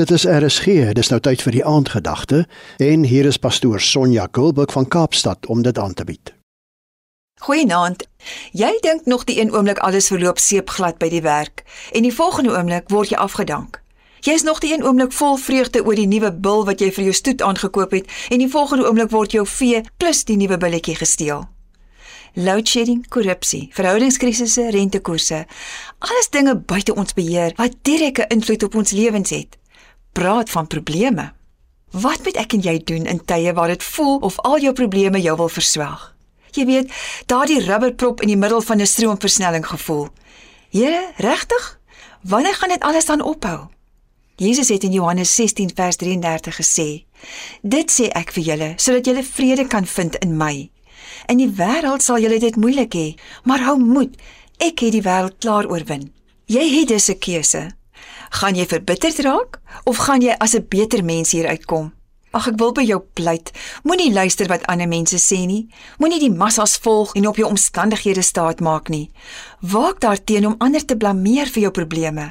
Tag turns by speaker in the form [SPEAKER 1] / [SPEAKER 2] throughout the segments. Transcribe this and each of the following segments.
[SPEAKER 1] Dit is RSG, dis nou tyd vir die aandgedagte en hier is pastoor Sonja Gulburg van Kaapstad om dit aan te bied.
[SPEAKER 2] Goeienaand. Jy dink nog die een oomblik alles verloop seepglad by die werk en die volgende oomblik word jy afgedank. Jy is nog die een oomblik vol vreugde oor die nuwe bil wat jy vir jou stoet aangekoop het en die volgende oomblik word jou vee plus die nuwe billetjie gesteel. Load shedding, korrupsie, verhoudingskrisisse, rentekoerse, alles dinge buite ons beheer wat direkte invloed op ons lewens het. Praat van probleme. Wat moet ek en jy doen in tye waar dit voel of al jou probleme jou wil verswelg? Jy weet, daardie rubberprop in die middel van 'n stroomversnelling gevoel. Here, regtig? Wanneer gaan dit alles dan ophou? Jesus het in Johannes 16 vers 33 gesê: "Dit sê ek vir julle sodat julle vrede kan vind in my." In die wêreld sal julle dit moeilik hê, maar hou moed. Ek het die wêreld klaar oorwin. Jy het dus 'n keuse. Gaan jy verbitterd raak of gaan jy as 'n beter mens hier uitkom? Ag ek wil by jou pleit. Moenie luister wat ander mense sê nie. Moenie die massas volg en op jou omstandighede staat maak nie. Waak daarteen om ander te blameer vir jou probleme.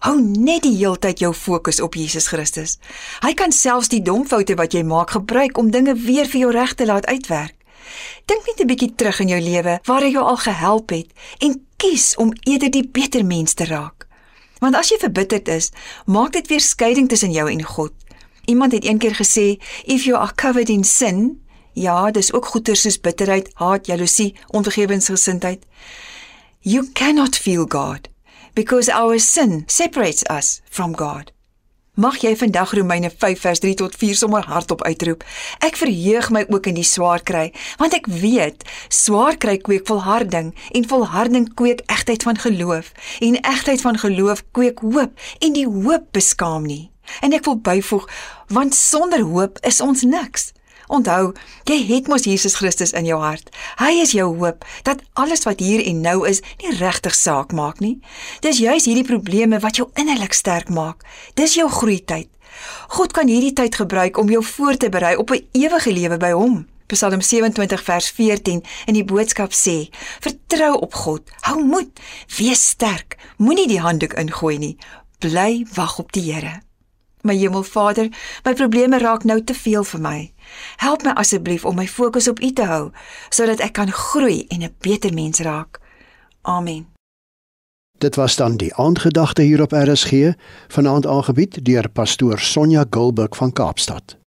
[SPEAKER 2] Hou net die heeltyd jou fokus op Jesus Christus. Hy kan selfs die dom foute wat jy maak gebruik om dinge weer vir jou reg te laat uitwerk. Dink net 'n bietjie terug in jou lewe waar hy jou al gehelp het en kies om eerder die beter mens te raak. Want as jy verbitterd is, maak dit weer skeiding tussen jou en God. Iemand het eendag gesê, "If you are covered in sin, ja, dis ook goeie soos bitterheid, haat, jaloesie, onvergewensgesindheid. You cannot feel God because our sin separates us from God." Mag jy vandag Romeine 5 vers 3 tot 4 sommer hardop uitroep. Ek verheug my ook in die swaar kry, want ek weet swaar kry kweek volharding en volharding kweek egtheid van geloof en egtheid van geloof kweek hoop en die hoop beskaam nie. En ek wil byvoeg, want sonder hoop is ons niks. Onthou, jy het mos Jesus Christus in jou hart. Hy is jou hoop dat alles wat hier en nou is nie regtig saak maak nie. Dis juis hierdie probleme wat jou innerlik sterk maak. Dis jou groeityd. God kan hierdie tyd gebruik om jou voor te berei op 'n ewige lewe by hom. Psalm 27 vers 14 in die boodskap sê: Vertrou op God, hou moed, wees sterk, moenie die handdoek ingooi nie. Bly wag op die Here. My Hemelvader, my probleme raak nou te veel vir my. Help my asseblief om my fokus op U te hou sodat ek kan groei en 'n beter mens raak. Amen.
[SPEAKER 1] Dit was dan die aandgedagte hier op RSG, vanaand aangebied deur pastoor Sonja Gulburg van Kaapstad.